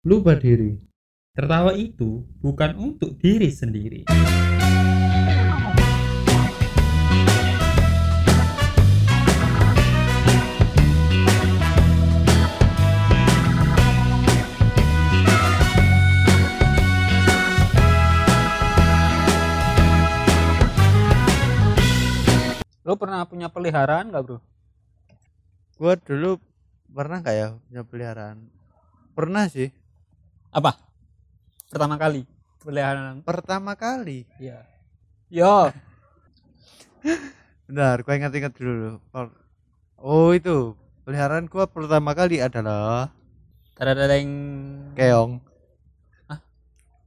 Lupa diri. Tertawa itu bukan untuk diri sendiri. Lo pernah punya peliharaan nggak bro? Gua dulu pernah nggak ya punya peliharaan? Pernah sih. Apa? Pertama kali peliharaan. Pertama kali. Iya. Yo. Bentar, gua ingat-ingat dulu. Oh itu peliharaan gua pertama kali adalah Tadadadeng. keong. Hah?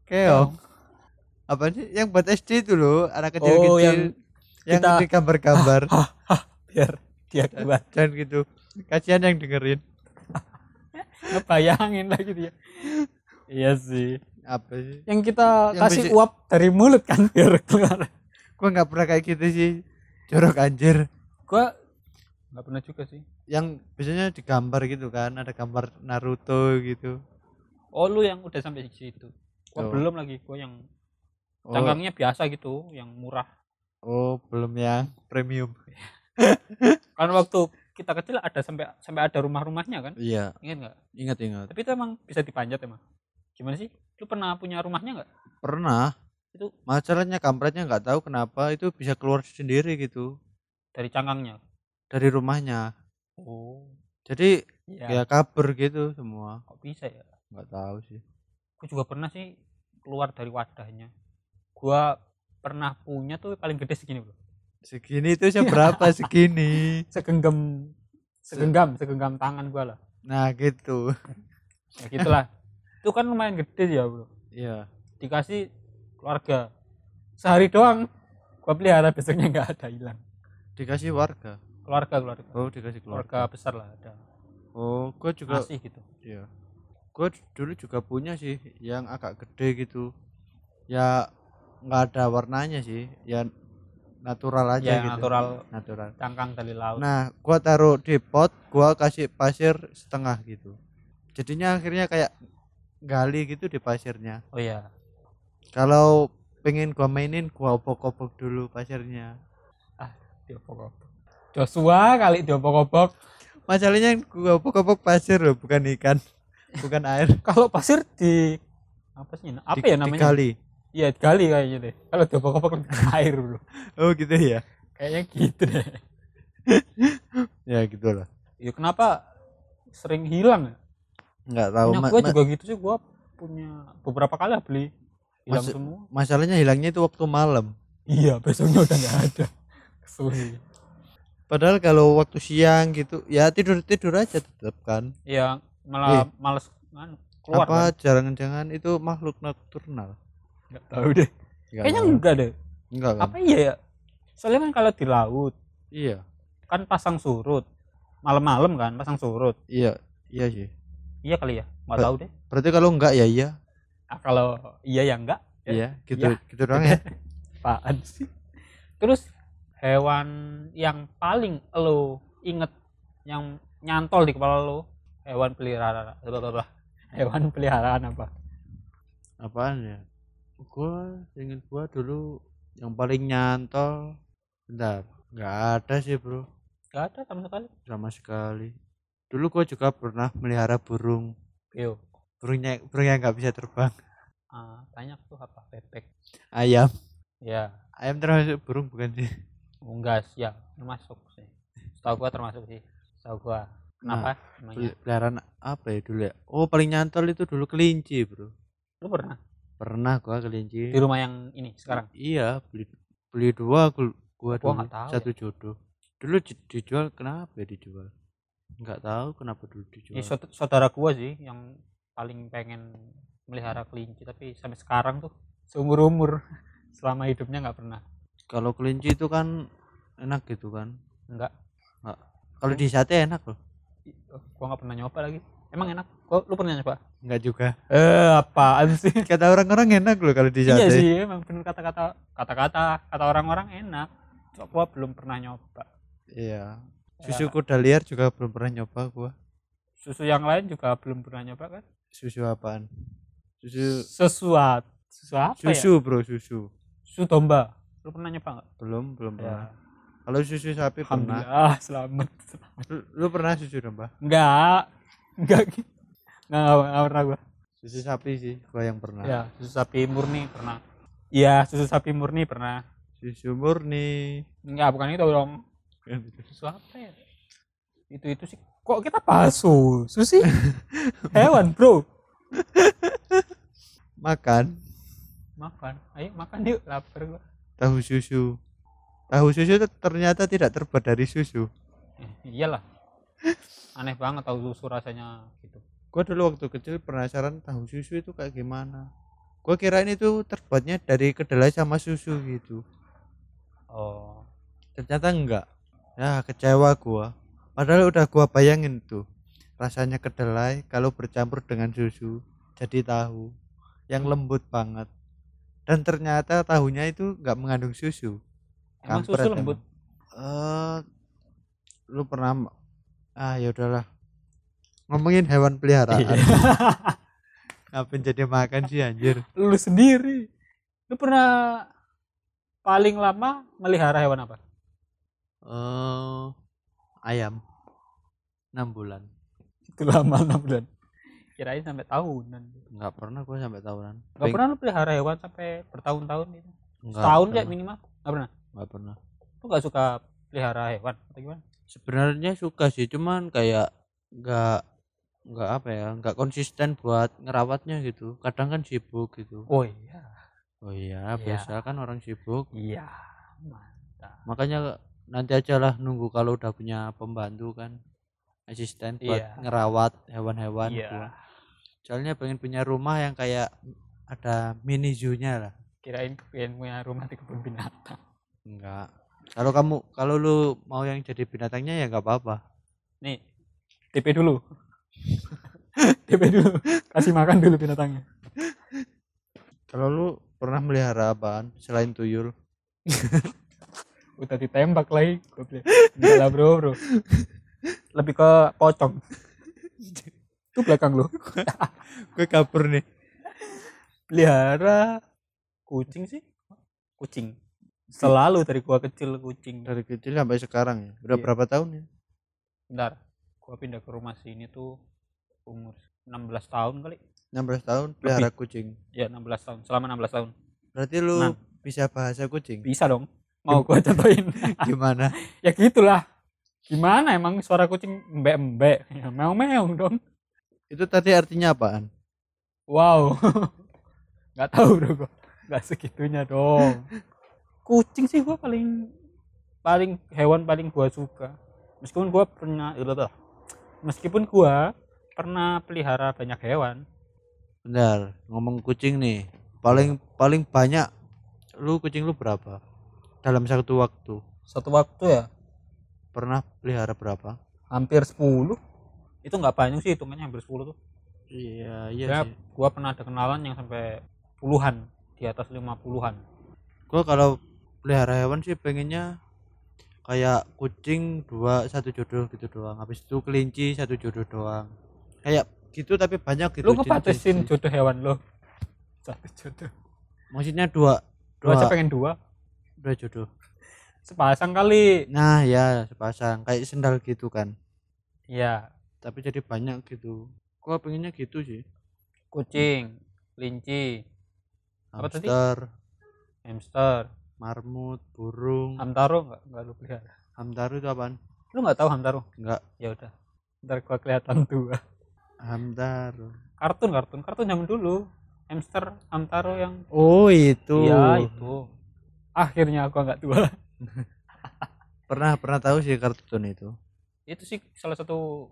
Keong. Apa sih? Yang buat SD itu loh, anak Oh kecil-kecil yang yang kita- di gambar-gambar. biar dia keluar. Dan gitu. Kasihan yang dengerin. Ngebayangin lagi dia. Iya sih. Apa sih? Yang kita Yang kasih besi- uap dari mulut kan biar keluar. Gua nggak pernah kayak gitu sih. Jorok anjir. Gua nggak pernah juga sih. Yang biasanya digambar gitu kan, ada gambar Naruto gitu. Oh lu yang udah sampai di situ. Gua Oh. belum lagi. Gua yang Oh, cangkangnya biasa gitu, yang murah. oh belum yang premium. Kan waktu kita kecil ada sampai sampai ada rumah-rumahnya kan? Iya, Ingat nggak? ingat-ingat. Tapi itu emang bisa dipanjat emang. Gimana sih? Lu pernah punya rumahnya nggak? Pernah. Itu Masalahnya kampretnya nggak tahu kenapa itu bisa keluar sendiri gitu dari cangkangnya. dari rumahnya. Oh. Jadi Ya. ya kabur gitu semua. Kok bisa ya? Nggak tahu sih. Gue juga pernah sih keluar dari wadahnya. Gua pernah punya tuh paling gede segini bro. Segini itu seberapa segini? Segenggam, segenggam, segenggam tangan gua lah. Nah gitu. Ya gitulah. Itu kan lumayan gede ya bro. Iya. Dikasih keluarga sehari doang. Gua pelihara besoknya nggak ada hilang. Dikasih warga. Keluarga keluarga. Oh dikasih Keluarga keluarga. besar lah ada. Oh, gua juga. Masih gitu. Iya. Gue dulu juga punya sih yang agak gede gitu. Ya nggak ada warnanya sih. Ya natural aja Ya gitu. natural Natural. cangkang dari laut. Nah, gua taruh di pot, gua kasih pasir setengah gitu. Jadinya akhirnya kayak gali gitu di pasirnya. Oh iya. Kalau pengen gua mainin, gua opok-opok dulu pasirnya. Diopok-opok. Joshua kali diopok-opok. Masalahnya gua opok-opok pasir loh, bukan ikan, bukan air. Kalau pasir di apa sih? Apa Di- ya namanya? Digali. Iya, digali kayaknya deh. Kalau ke air bro. Oh gitu ya. Kayaknya gitu deh. Ya gitulah. Ya kenapa sering hilang ya? Nggak tahu. Punya gua juga gitu sih. Gua punya beberapa kali lah beli hilang Maksud- semua. masalahnya hilangnya itu waktu malam. Iya, besoknya udah nggak ada. Kesuhi. Padahal kalau waktu siang gitu, ya tidur tidur aja tetap kan. Iya, malah males kan, keluar Apa kan. jangan-jangan itu makhluk nocturnal? Nggak tahu deh. Kayaknya tahu. enggak deh. enggak kan? Apa iya ya? Soalnya kan kalau di laut Iya. kan pasang surut. Malam-malam kan pasang surut. Iya, iya sih. Iya kali ya? Nggak tahu deh. Berarti kalau enggak ya iya. Ah, kalau iya ya enggak. Ya. Iya, gitu Iya. gitu doang ya. Apaan sih? Terus hewan yang paling lo inget yang nyantol di kepala lo hewan peliharaan hewan peliharaan apa? Apaan ya? Gua ingin gua dulu yang paling nyantol. Bentar, enggak ada sih, Bro. Gak ada sama sekali. Sama sekali. Dulu gua juga pernah melihara burung. Yo, Burungnya burung yang nggak bisa terbang. ah, banyak tuh apa bebek. Ayam. Ya, Ayam termasuk burung bukan sih? unggas ya termasuk sih. Setahu gua termasuk sih. Setahu gua. Kenapa? Peli- Peliharaan apa ya dulu ya? Oh, paling nyantol itu dulu kelinci, Bro. Lu pernah Pernah gua di kelinci. rumah yang ini sekarang? Iya, beli beli dua gua, gua Gua dulu. tahu satu jodoh. Dulu di- dijual kenapa ya dijual? Nggak tahu kenapa dulu dijual. Ya, saud- saudara gua sih yang paling pengen melihara kelinci tapi sampai sekarang tuh seumur umur selama hidupnya nggak pernah Kalau kelinci itu kan enak gitu kan. enggak Kalau di sate enak loh. gua nggak pernah nyoba lagi emang enak gua lu pernah nyoba Enggak juga. eh apaan sih Kata orang-orang enak loh kalau di iya sate. sih emang bener kata-kata kata-kata kata orang-orang enak Cuma gua belum pernah nyoba Iya. Ya, Susu kuda liar juga belum pernah nyoba gua. susu yang lain juga belum pernah nyoba kan? Susu apaan? Susu sesuatu susu apa ya? Susu bro susu. Susu domba. Lu pernah nyoba nggak? Belum belum ya. pernah. Kalau susu sapi pernah. Alhamdulillah selamat. Lu, lu pernah susu domba? Enggak enggak enggak enggak, enggak pernah gua. Susu sapi sih gua yang pernah. Ya susu sapi murni pernah. Iya susu sapi murni pernah. Susu murni. Enggak bukan itu dong susu apa ya? Itu itu sih. Kok kita bahas susu sih hewan bro. Makan. Makan. Ayo makan yuk lapar gua. Tahu susu. Tahu susu ternyata tidak terbuat dari susu. Eh, iyalah. Aneh banget tahu susu rasanya gitu. Gua dulu waktu kecil penasaran tahu susu itu kayak gimana. Gua kirain itu terbuatnya dari kedelai sama susu gitu. Oh. Ternyata enggak ya kecewa gua. Padahal udah gua bayangin tuh rasanya kedelai kalau bercampur dengan susu jadi tahu yang lembut banget. Dan ternyata tahunya itu enggak mengandung susu. Emang Kampret susu emang. lembut? Eh lu pernah ah ya udahlah. Ngomongin hewan peliharaan. Ngapain jadi makan sih anjir? Lu sendiri. Lu pernah paling lama melihara hewan apa eh ayam. Enam bulan. Itu lama enam bulan. Kirain sampai tahunan. Nggak pernah gua sampai tahunan. Gak pernah lu pelihara hewan sampai bertahun-tahun gitu. Nggak setahun ya minimal. Gak pernah? Nggak pernah. Lu gak suka pelihara hewan atau gimana? Sebenarnya suka sih cuman kayak nggak nggak apa ya nggak konsisten buat ngerawatnya gitu. Kadang kan sibuk gitu. Oh iya. Oh iya Iya. biasa kan orang sibuk. Iya mantap. Makanya nanti aja lah nunggu kalau udah punya pembantu kan asisten buat Iya. ngerawat hewan-hewan iya. gua. soalnya pengen punya rumah yang kayak ada mini zoo-nya lah. Kirain pengen punya rumah di kebun binatang. Enggak. Kalau kamu kalau lu mau yang jadi binatangnya ya nggak apa-apa. Nih TP dulu. TP dulu. Kasih makan dulu binatangnya. Kalau lu pernah melihara apaan selain tuyul udah ditembak lagi enggak lah bro bro. Lebih ke pocong. Itu belakang lu. Gue kabur nih. Pelihara kucing sih? Kucing. Selalu dari gua kecil kucing. Dari kecil sampai sekarang ya? Udah Iya. berapa tahun ya? Bentar gua pindah ke rumah sini tuh umur 16 tahun kali. 16 tahun pelihara kucing. Ya 16 tahun selama 16 tahun. Berarti lu Nah. bisa bahasa kucing? Bisa dong mau gua contohin gimana? Ya gitulah. Gimana emang suara kucing embek embek ya meong meong dong. Itu tadi artinya apaan? Wow. Nggak tahu bro gua. Nggak segitunya dong. Kucing sih gua paling paling hewan paling gua suka. Meskipun gua pernah meskipun gua pernah pelihara banyak hewan. Bentar, ngomong kucing nih. Paling paling banyak lu kucing lu berapa? Dalam satu waktu. satu waktu ya Pernah pelihara berapa? hampir 10 itu nggak banyak sih hitungannya hampir 10 tuh Iya, ya iya sih. gua pernah ada kenalan yang sampai puluhan di atas 50-an Gua kalau pelihara hewan sih pengennya kayak kucing dua satu jodoh gitu doang. Habis itu kelinci satu jodoh doang. Kayak gitu tapi banyak gitu. lu jenis-jenis. jodoh hewan lo satu jodoh Maksudnya dua dua, aja pengen dua dua jodoh. sepasang kali Nah, ya sepasang kayak sendal gitu kan. iya Tapi jadi banyak gitu. Gua pengennya gitu sih. kucing kelinci Apa tadi? Hamster, hamster marmut, burung. hamtaro nggak nggak lu pelihara Hamtaru itu apaan? lu nggak tahu hamtaro Enggak, ya udah ntar gua kelihatan tua hamtaru. kartun kartun kartun zaman dulu hamster hamtaro yang Oh, itu. iya itu akhirnya gua nggak tua Pernah pernah tahu sih kartun itu. itu sih salah satu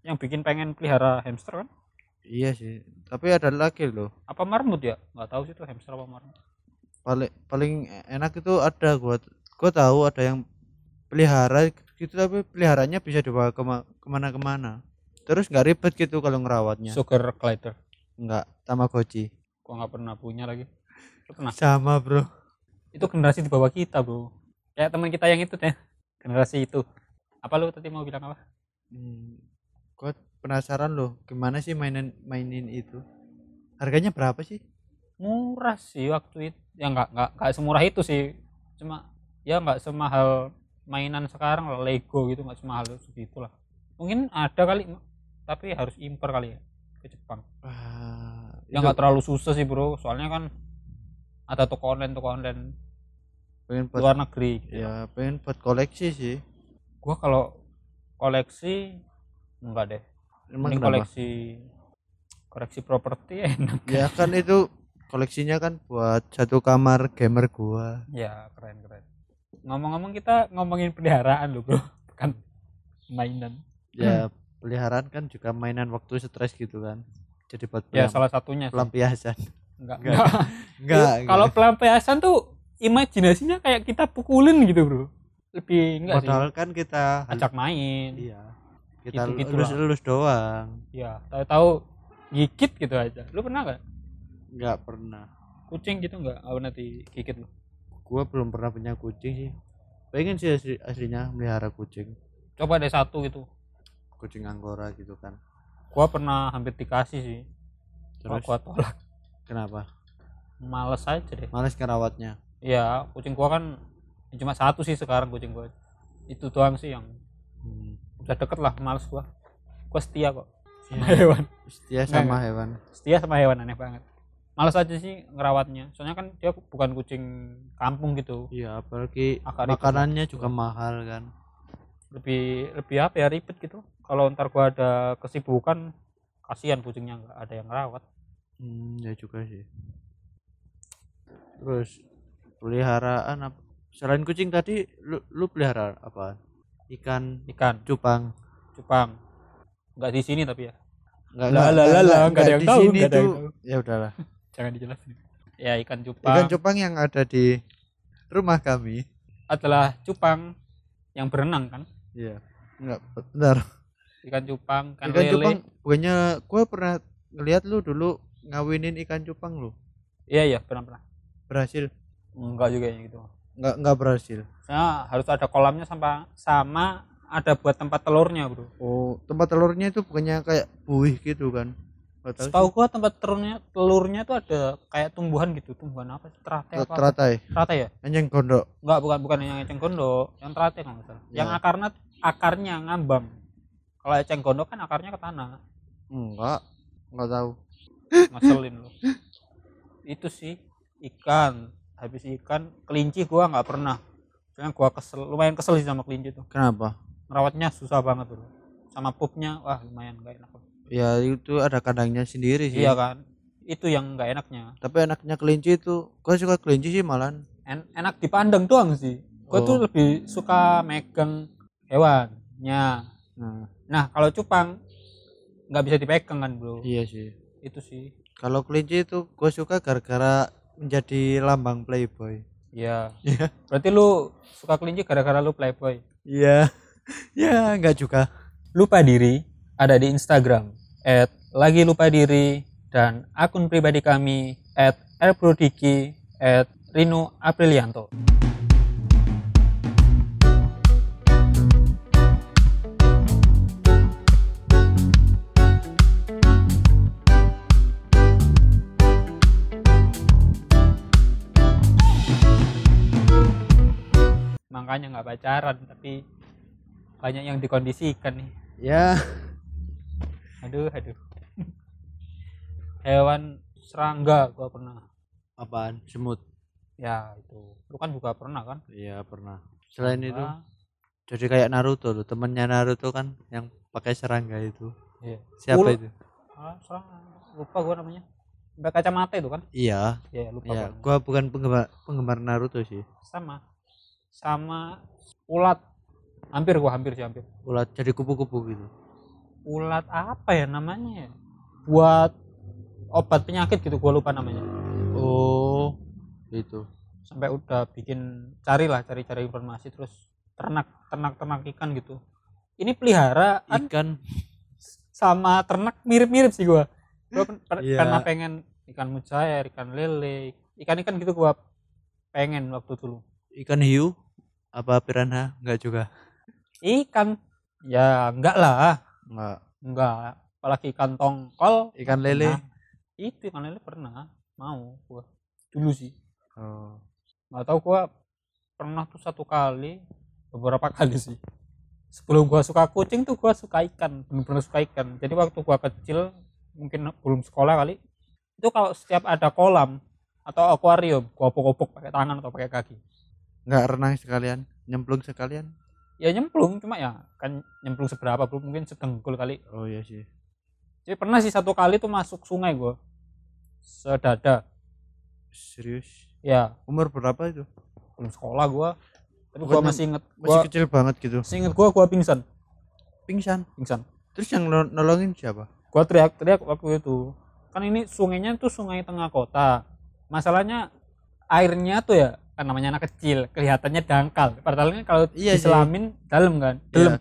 yang bikin pengen pelihara hamster kan Iya sih. Tapi ada lagi loh. apa marmut ya nggak tahu sih itu hamster apa marmut Paling paling enak itu ada gua gua tahu ada yang pelihara gitu tapi peliharanya bisa dibawa kema ke mana-kemana. Terus nggak ribet gitu kalau ngerawatnya. sugar glider Nggak tamagotchi. gua nggak pernah punya lagi Lu pernah Sama, Bro. Itu generasi di bawah kita bro. Kayak teman kita yang itu deh generasi itu. Apa lu tadi mau bilang apa? Hmm, gua penasaran loh gimana sih mainin mainin itu? Harganya berapa sih? Murah sih waktu itu ya nggak nggak nggak semurah itu sih. Cuma ya nggak semahal mainan sekarang lah Lego gitu nggak semahal segitu lah mungkin ada kali tapi harus impor kali ya ke Jepang. Wah, ya nggak terlalu susah sih bro. Soalnya kan ada toko online toko online. Pengen buat luar negeri. Gitu. ya pengen buat koleksi sih. Gua kalau koleksi enggak deh. Emang Mending kenapa? koleksi koleksi properti enak. Ya kan itu koleksinya kan buat satu kamar gamer gua. Ya keren keren. Ngomong-ngomong kita ngomongin peliharaan loh bro. Bukan mainan. Ya peliharaan kan juga mainan waktu stres gitu kan. Jadi buat ya salah satunya sih. pelampiasan enggak Enggak. enggak enggak kalau pelampiasan tuh imajinasinya kayak kita pukulin gitu bro. Lebih enggak sih? Modal kan kita ajak main. Iya. Kita Gitu-gitu lulus lah. lulus doang. Ya tahu-tahu gigit gitu aja. Lu pernah nggak? Nggak pernah. Kucing gitu nggak? Apa nanti gigit? Lu gua belum pernah punya kucing sih. Pengen sih asli, aslinya melihara kucing. Coba deh satu gitu. Kucing anggora gitu kan. Gua pernah hampir dikasih sih. Terus? gua tolak kenapa males aja deh males ngerawatnya Iya, kucing gua kan cuma satu sih sekarang kucing gua. Itu doang sih yang hmm. udah deket lah, males gua. Gua setia kok sama Iya. hewan. setia Enggak, sama hewan Setia sama hewan aneh banget. Males aja sih ngerawatnya. Soalnya kan dia bukan kucing kampung gitu. iya apalagi Akar makanannya juga mahal kan Lebih lebih apa ya ribet gitu. Kalau ntar gua ada kesibukan kasihan kucingnya nggak ada yang ngerawat. Hmm, ya juga sih. Terus peliharaan apa selain kucing tadi lu, lu pelihara apa ikan Ikan, cupang. Cupang. Nggak di sini tapi ya. Nggak, Lah, nggak, lah, nggak, lah, nggak, nggak ada yang tahu, nggak ada yang tahu. ya udahlah. Jangan dijelasin. Ya ikan cupang. ikan cupang yang ada di rumah kami. Adalah cupang yang berenang kan? Iya. Enggak benar. Ikan cupang ikan, ikan lele. cupang bukannya gua pernah ngeliat lu dulu ngawinin ikan cupang lu? Iya iya pernah pernah. Berhasil? Enggak juga ya gitu. Enggak enggak berhasil? Nah harus ada kolamnya sama sama ada buat tempat telurnya bro. Oh tempat telurnya itu bukannya kayak buih gitu kan? Tahu gua tempat telurnya telurnya tuh ada kayak tumbuhan gitu. Tumbuhan apa sih? Teratai apa? Teratai. Teratai ya? Anjing gondok. Enggak bukan bukan yang eceng gondok. Yang teratai nggak salah. Yang Ya. akarnya akarnya ngambang. Kalau eceng gondok kan akarnya ke tanah. Enggak. Enggak tahu ngeselin loh itu sih ikan. Habis ikan kelinci gua nggak pernah. Soalnya gua kesel lumayan kesel sih sama kelinci tuh kenapa? Merawatnya susah banget tuh. Sama pupnya wah lumayan gak enak. Ya itu ada kandangnya sendiri sih. Iya kan? Itu yang nggak enaknya. Tapi enaknya kelinci itu gua suka kelinci sih malan En- enak dipandang doang sih. Gua Oh. tuh lebih suka megang hewannya. Nah. Nah kalau cupang nggak bisa dipegang kan bro? Iya sih itu sih. Kalau kelinci itu gue suka gara-gara menjadi lambang playboy. Iya. Iya. berarti lu suka kelinci gara-gara lu playboy? Iya. Ya enggak juga. Lupa diri ada di Instagram at lagi lupa diri dan akun pribadi kami at rprodiki at Rino Aprilianto makanya nggak pacaran tapi banyak yang dikondisikan nih. Ya. Aduh aduh. Hewan serangga gua pernah. Apaan? Semut? Ya itu. Lu kan juga pernah kan? Iya pernah. Selain itu Serangga. jadi kayak Naruto tuh temennya Naruto kan yang pakai serangga itu. Iya. Siapa Ul- itu? Ah, serangga. Lupa gua namanya. Mbak kacamata itu kan? Iya. Ya lupa iya gua bukan penggemar penggemar Naruto sih. Sama sama ulat. Hampir gua hampir sih hampir. Ulat jadi kupu-kupu gitu. Ulat apa ya namanya ya? Buat obat penyakit gitu gua lupa namanya. Oh itu sampai udah bikin carilah cari-cari informasi terus ternak ternak ternak ikan gitu. Ini peliharaan ikan. sama ternak mirip-mirip sih gua. Gua Iya. karena pengen ikan mujair ikan lele ikan-ikan gitu gua pengen waktu dulu. Ikan hiu apa piranha? Enggak juga. Ikan ya enggak lah. Enggak enggak apalagi ikan tongkol ikan lele. Pernah. itu ikan lele pernah. Mau gua. Dulu sih. Oh. Nggak tahu gua pernah tuh satu kali. Beberapa kali sih. Sebelum gua suka kucing tuh gua suka ikan. Bener-bener suka ikan. Jadi waktu gua kecil mungkin belum sekolah kali itu kalau setiap ada kolam atau akuarium gua opok-opok pakai tangan atau pakai kaki nggak renang sekalian nyemplung sekalian? Ya nyemplung cuma ya kan nyemplung seberapa bro mungkin sedengkul kali. Oh iya sih. Jadi pernah sih satu kali tuh masuk sungai gua. Sedada. Serius? Ya. Umur berapa itu? Belum sekolah gua. Tapi gua Bukannya masih inget masih gua kecil banget gitu. masih inget gua gua pingsan. Pingsan? Pingsan. Terus yang no- nolongin siapa? Gua teriak-teriak waktu itu. Kan ini sungainya tuh sungai tengah kota. Masalahnya airnya tuh ya kan namanya anak kecil kelihatannya dangkal. Padahal kan kalau Iya diselamin dalam kan? Dalam.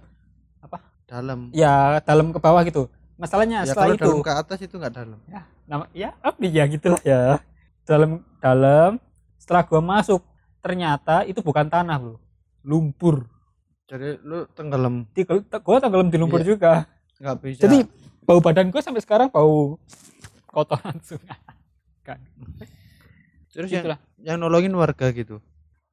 Dalam. Ya dalam ke bawah gitu. Masalahnya ya setelah kalau itu dalam ke atas itu nggak dalam. Ya nama ya apa ya gitulah ya. Dalam dalam. Setelah gua masuk ternyata itu bukan tanah bro. Lumpur. Jadi lu tenggelam. Di gua tenggelam di lumpur Iya. juga. Nggak bisa. Jadi bau badan gua sampai sekarang bau kotoran sungai. Kan terus yang, itulah. yang nolongin warga gitu?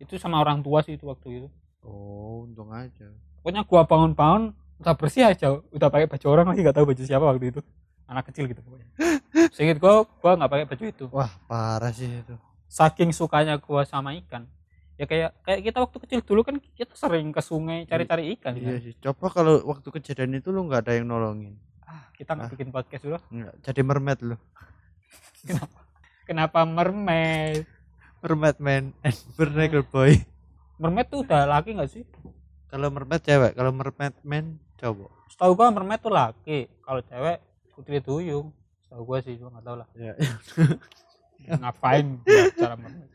Itu sama orang tua sih itu waktu itu. Oh untung aja. Pokoknya gua bangun-bangun udah bersih aja. Udah pakai baju orang lagi nggak tahu baju siapa waktu itu. Anak kecil gitu pokoknya. Seinget gua gua nggak pakai baju itu. Wah parah sih itu. Saking sukanya gua sama ikan ya kayak kayak kita waktu kecil dulu kan kita sering ke sungai cari-cari ikan iya kan? sih. Coba kalau waktu kejadian itu lu nggak ada yang nolongin? Ah, kita nggak Ah. bikin podcast dulu. Nggak jadi mermaid lu. Kenapa mermaid? Mermaid man. And Bernacle boy. Mermaid tuh udah laki nggak sih? Kalau mermaid cewek kalau mermaid man cowok. Setahu gua mermaid tuh laki. Kalau cewek putri duyung setahu gua sih gua nggak tahu lah. Ya. Ngapain gua cara mermaid?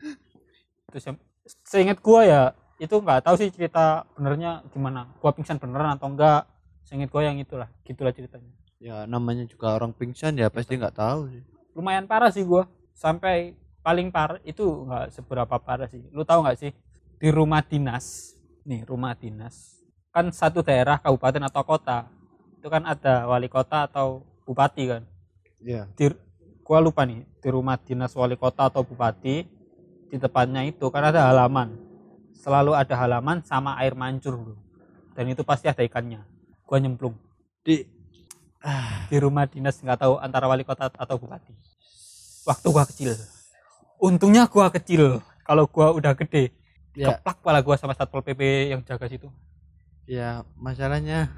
Terus yang seingat gua ya itu nggak tahu sih cerita benernya gimana. Gua pingsan beneran atau enggak seingat gua yang itulah gitulah ceritanya. Ya namanya juga orang pingsan ya pasti nggak tahu sih. Lumayan parah sih gua sampai paling parah itu nggak seberapa parah sih. Lu tahu nggak sih? Di rumah dinas nih rumah dinas. Kan satu daerah kabupaten atau kota itu kan ada wali kota atau bupati kan? Ya di gua lupa nih di rumah dinas wali kota atau bupati di depannya itu kan ada halaman. Selalu ada halaman sama air mancur bro. Dan itu pasti ada ikannya. Gua nyemplung. Di di rumah dinas nggak tahu antara wali kota atau bupati waktu gua kecil. Untungnya gua kecil. Kalau gua udah gede ya. keplak pala gua sama satpol pp yang jaga situ. Ya masalahnya.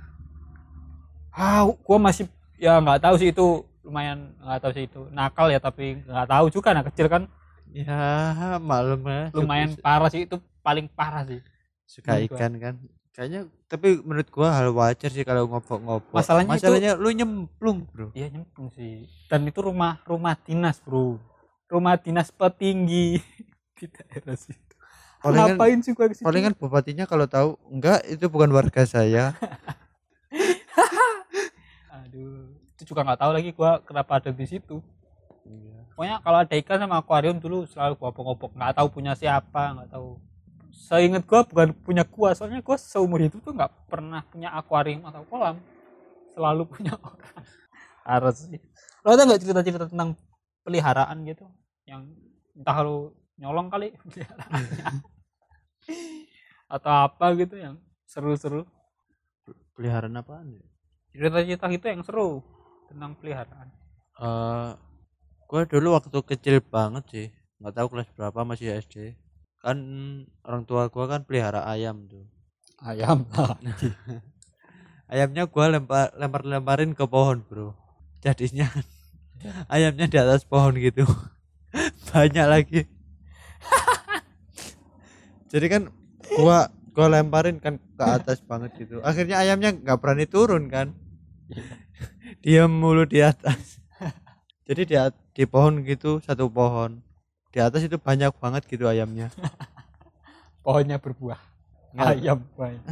Ah gua masih ya nggak tahu sih itu. Lumayan nggak tahu sih itu. Nakal ya tapi nggak tahu juga anak kecil kan. Ya maklum ya. Lumayan suka- parah sih itu paling parah sih. Suka ikan kan kayaknya tapi menurut gua hal wajar sih kalau ngopok-ngopok. Masalahnya itu- masalahnya lu nyemplung bro. Iya nyemplung sih. Dan itu rumah rumah dinas bro. Rumah dinas petinggi di daerah situ. Palingan ngapain sih gua ke situ? palingan bupatinya kalau tahu enggak itu bukan warga saya. Aduh itu juga nggak tahu lagi gua kenapa ada di situ. Iya. pokoknya kalau ada ikan sama akuarium dulu selalu gua opok-opok nggak tahu punya siapa nggak tahu seingat gua bukan punya gua soalnya gua seumur hidup tuh nggak pernah punya akuarium atau kolam. Selalu punya orang harus sih. Lo ada nggak cerita-cerita tentang peliharaan gitu? Yang entah lu nyolong kali peliharaannya atau apa gitu yang seru-seru. Peliharaan apaan ya? Cerita-cerita gitu yang seru tentang peliharaan. Eh, gua dulu waktu kecil banget sih. Nggak tahu kelas berapa masih SD kan orang tua gua kan pelihara ayam tuh. Ayam. Ayamnya gua lempar lempar lemparin ke pohon bro. Jadinya ayamnya di atas pohon gitu. Banyak lagi. Jadi kan gua gua lemparin kan ke atas banget gitu. Akhirnya ayamnya nggak berani turun kan. Diam mulu di atas. Jadi di di pohon gitu satu pohon di atas itu banyak banget gitu ayamnya. Pohonnya berbuah. Nggak. ayam banyak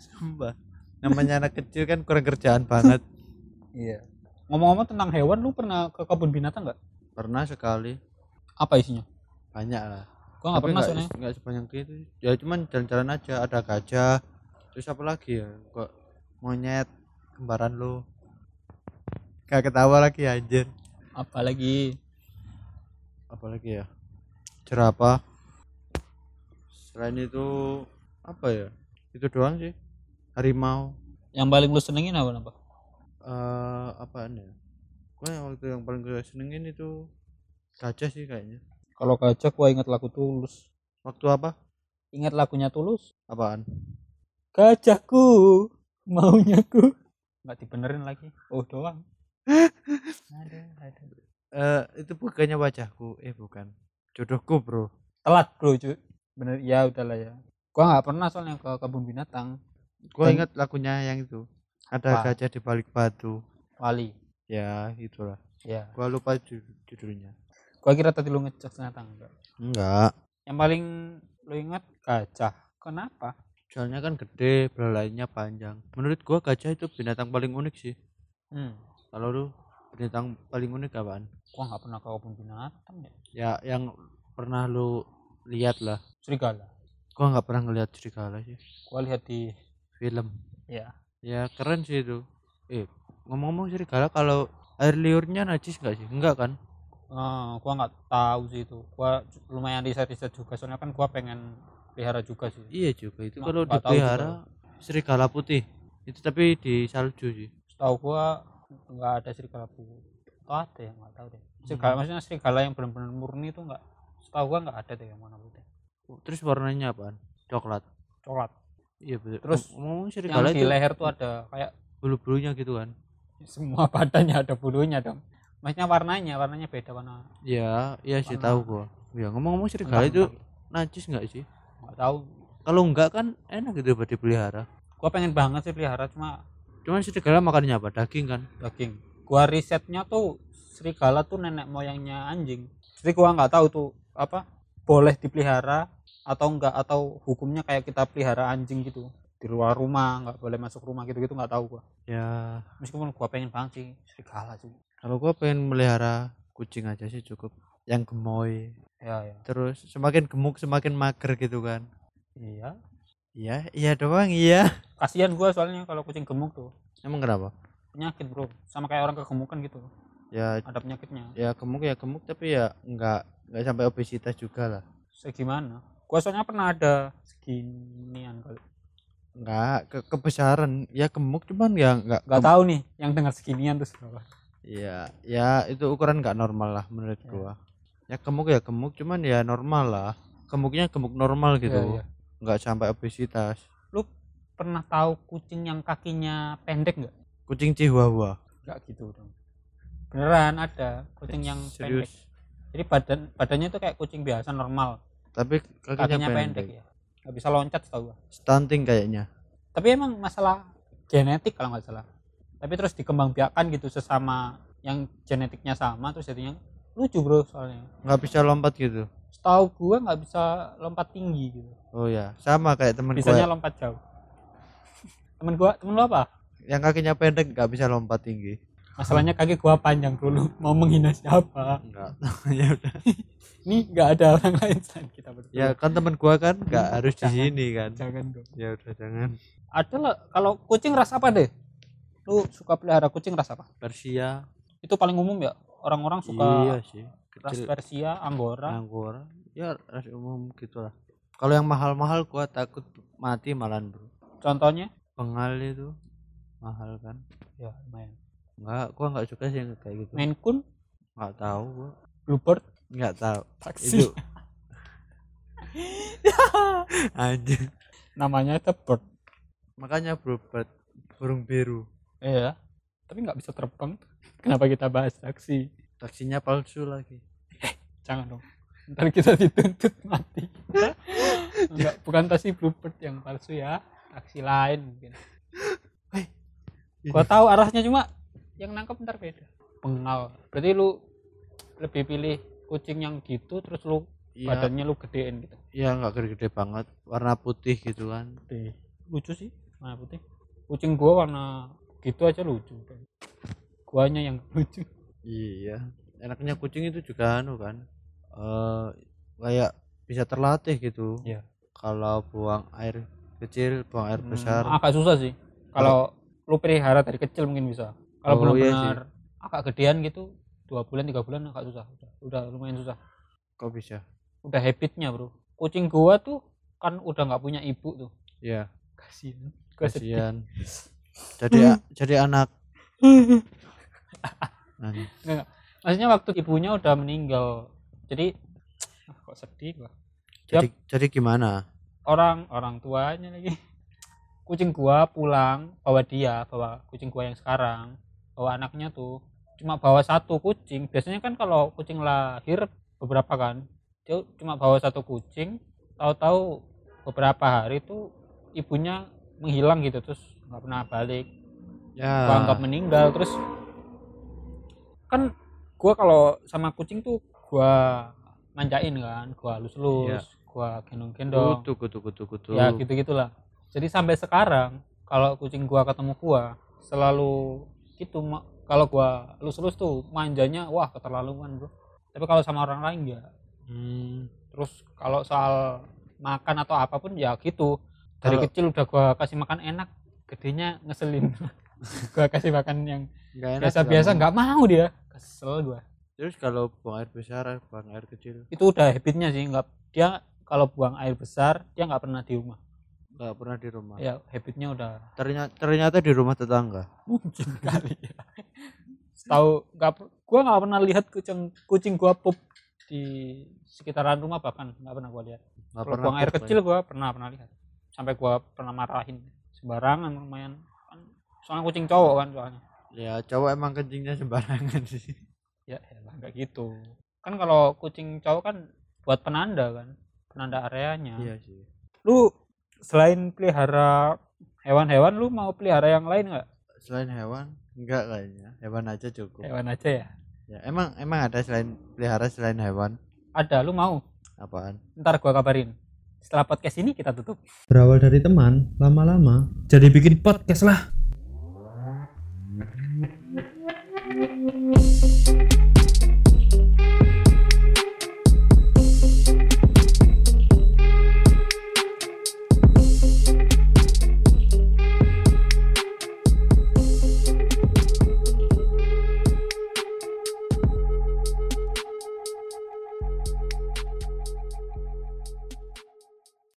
Sumpah. namanya anak kecil kan kurang kerjaan banget. Iya. Ngomong-ngomong tentang hewan lu pernah ke kebun binatang nggak? Pernah sekali. Apa isinya? Banyak lah. Gua nggak pernah soalnya. nggak sebanyak itu. Ya cuman jalan-jalan aja ada gajah. Terus apa lagi ya? Kok monyet kembaran lu. Gak ketawa lagi anjir. Apalagi apalagi ya? Jerapah. Selain itu apa ya? Itu doang sih. Harimau. Yang paling lu senengin apa apa eh apaan ya? Gue yang waktu yang paling gue senengin itu gajah sih kayaknya. Kalau gajah gua ingat lagu tulus. Waktu apa? Ingat lagunya tulus? Apaan? Gajahku maunya ku. Nggak dibenerin lagi. Oh doang. Ada ada eh itu bukannya wajahku? Eh bukan. Jodohku bro. Telat bro cuy bener ya udahlah ya. Gua nggak pernah soalnya ke kebun binatang. Gue Dan- ingat lagunya yang itu. Ada Apa? gajah di balik batu. Wali. Ya itulah. Ya. Gua lupa ju- judulnya. Gua kira tadi lu ngecek ternyata enggak. Enggak. Yang paling lu ingat gajah. Kenapa? Soalnya kan gede belalainya panjang. Menurut gua gajah itu binatang paling unik sih. Hmm. Kalau lu binatang paling unik apaan? Gua nggak pernah ke kebun binatang ya ya yang pernah lu lihat lah. Serigala. Gua nggak pernah ngeliat serigala sih. Gua lihat di film. Ya. Ya keren sih itu. Eh ngomong-ngomong serigala kalau air liurnya najis nggak sih? Enggak kan? Eh, gua nggak tahu sih itu. Gua lumayan riset-riset juga. Soalnya kan gua pengen pelihara juga sih. Iya juga. Itu kalau tahu dipelihara serigala putih. Itu tapi di salju sih. Setahu gua nggak ada serigala putih atau ada ya nggak tahu deh. Serigala Hmm. maksudnya serigala yang benar-benar murni itu nggak setahu gua nggak ada deh yang warna putih terus warnanya apaan? Coklat? Coklat. Iya betul. Terus ngomong yang serigala di itu leher tuh ada kayak bulu-bulunya gitu kan? Semua badannya ada bulunya dong. Maksudnya warnanya warnanya beda warna. Ya iya sih Warna- tahu gua. Ya ngomong-ngomong serigala itu najis nggak sih? Nggak tahu. Kalau enggak kan enak gitu buat dipelihara. Gua pengen banget sih pelihara cuma cuman serigala makannya apa? Daging kan? Daging. Gua risetnya tuh serigala tuh nenek moyangnya anjing. Jadi gua nggak tahu tuh apa boleh dipelihara atau enggak atau hukumnya kayak kita pelihara anjing gitu. Di luar rumah nggak boleh masuk rumah gitu gitu nggak tahu gua. Ya. Meskipun gua pengen banget sih serigala sih. Kalau gua pengen melihara kucing aja sih cukup. Yang gemoy. Ya ya. Terus semakin gemuk semakin mager gitu kan. Iya iya iya doang iya. Kasihan gua soalnya kalau kucing gemuk tuh. Emang kenapa? Penyakit bro. Sama kayak orang kegemukan gitu. Ya ada penyakitnya. ya gemuk ya gemuk tapi ya enggak enggak sampai obesitas juga lah. Segimana? Gua soalnya pernah ada seginian kali. Enggak ke kebesaran. Ya gemuk cuman ya enggak nggak tahu nih yang dengar seginian tuh berapa ya ya itu ukuran enggak normal lah menurut Ya. gua. Ya gemuk ya gemuk cuman ya normal lah. Gemuknya gemuk normal gitu. Iya, iya. Enggak sampai obesitas. Pernah tahu kucing yang kakinya pendek nggak? Kucing chihuahua. Nggak gitu dong. Beneran ada kucing yang pendek. Serius jadi badan badannya itu kayak kucing biasa normal. Tapi kakinya, kakinya pendek, pendek, ya. Nggak bisa loncat tau gua. Stunting kayaknya. Tapi emang masalah genetik kalau nggak salah. Tapi terus dikembangbiakan gitu sesama yang genetiknya sama terus jadinya lucu bro soalnya. Nggak bisa lompat gitu setahu gua nggak bisa lompat tinggi gitu. Oh ya sama kayak temen bisanya gua. lompat jauh. Temen gua temen lu apa? Yang kakinya pendek nggak bisa lompat tinggi. Masalahnya kaki gua panjang bro lu mau menghina siapa? Enggak ya udah. Ini nggak ada orang lain selain kita berdua. Ya kan temen gua kan nggak harus di jangan. sini kan. Jangan dong. Ya udah jangan. Ada lah kalau kucing ras apa deh? Lu suka pelihara kucing ras apa? Persia. Itu paling umum ya? Orang-orang suka iya sih ras Persia Anggora. Anggora. Ya ras umum gitulah. Kalau yang mahal-mahal gua takut mati malan bro. Contohnya? Bengal itu mahal kan? Ya lumayan. Enggak gua nggak suka sih yang kayak gitu. Maine Coon nggak tahu gua. Bluebird? Nggak tahu. Taksi itu. Aja namanya itu bird. Makanya bro bird, burung biru. Iya. Tapi nggak bisa terbang. Kenapa kita bahas taksi taksinya palsu lagi. Jangan dong. Ntar kita dituntut mati. Enggak bukan taksi bluebird yang palsu ya. Taksi lain mungkin. Gua tahu arahnya cuma yang nangkep ntar beda. Pengal berarti lu lebih pilih kucing yang gitu terus lu iya. badannya lu gedein gitu. Iya nggak gede-gede banget. Warna putih gitu kan. Gede. lucu sih warna putih. Kucing gua warna gitu aja lucu. Guanya yang lucu iya enaknya kucing itu juga anu kan eh kayak bisa terlatih gitu. Iya. kalau buang air kecil buang air Hmm, besar. agak susah sih. Kalau lu pelihara dari kecil mungkin bisa. Kalau Oh, belum iya benar agak gedean gitu dua bulan tiga bulan agak susah. Udah, udah lumayan susah. Kok bisa? Udah habitnya bro. Kucing gua tuh kan udah nggak punya ibu tuh. Ya kasihan. Kasihan. Jadi jadi anak Anu, maksudnya waktu ibunya udah meninggal. Jadi ah, kok sedih gua? Jadi jadi gimana? Orang orang tuanya lagi. Kucing gua pulang bawa dia bawa kucing gua yang sekarang bawa anaknya tuh. Cuma bawa satu kucing. Biasanya kan kalau kucing lahir beberapa kan dia cuma bawa satu kucing. Tahu-tahu beberapa hari tuh ibunya menghilang gitu terus nggak pernah balik. Ya. Gua anggap meninggal terus kan gua kalau sama kucing tuh gua manjain kan gua lus-lus Iya. gua gendong-gendong. Kutu kutu kutu kutu. Ya gitu gitulah jadi sampai sekarang kalau kucing gua ketemu gua selalu gitu kalau gua lus-lus tuh manjanya wah keterlaluan bro. Tapi kalau sama orang lain ya. Hmm, terus kalau soal makan atau apa pun ya gitu. Dari Kalau- kecil udah gua kasih makan enak gedenya ngeselin. Gua kasih makan yang nggak biasa-biasa nggak mau dia kesel gua. Terus kalau buang air besar buang air kecil? Itu udah habitnya sih nggak dia kalau buang air besar dia nggak pernah di rumah. Nggak pernah di rumah? Ya habitnya udah. Ternyata ternyata di rumah tetangga? Mungkin kali ya. Tahu nggak gua nggak pernah lihat kucing kucing gua pup di sekitaran rumah bahkan nggak pernah gua lihat. Nggak kalau pernah buang air pup, kecil gua pernah pernah lihat. Sampai gua pernah marahin. Sembarangan lumayan. Kan soalnya kucing cowok kan soalnya ya cowok emang kencingnya sembarangan sih. Ya elah nggak gitu. Kan kalau kucing cowok kan buat penanda kan penanda areanya. Iya sih. Lu selain pelihara hewan-hewan lu mau pelihara yang lain nggak? Selain hewan enggak kayaknya. Hewan aja cukup. Hewan aja ya? Ya emang emang ada selain pelihara selain hewan? Ada lu mau? Apaan? Ntar gua kabarin. Setelah podcast ini kita tutup. Berawal dari teman, lama-lama jadi bikin podcast lah. you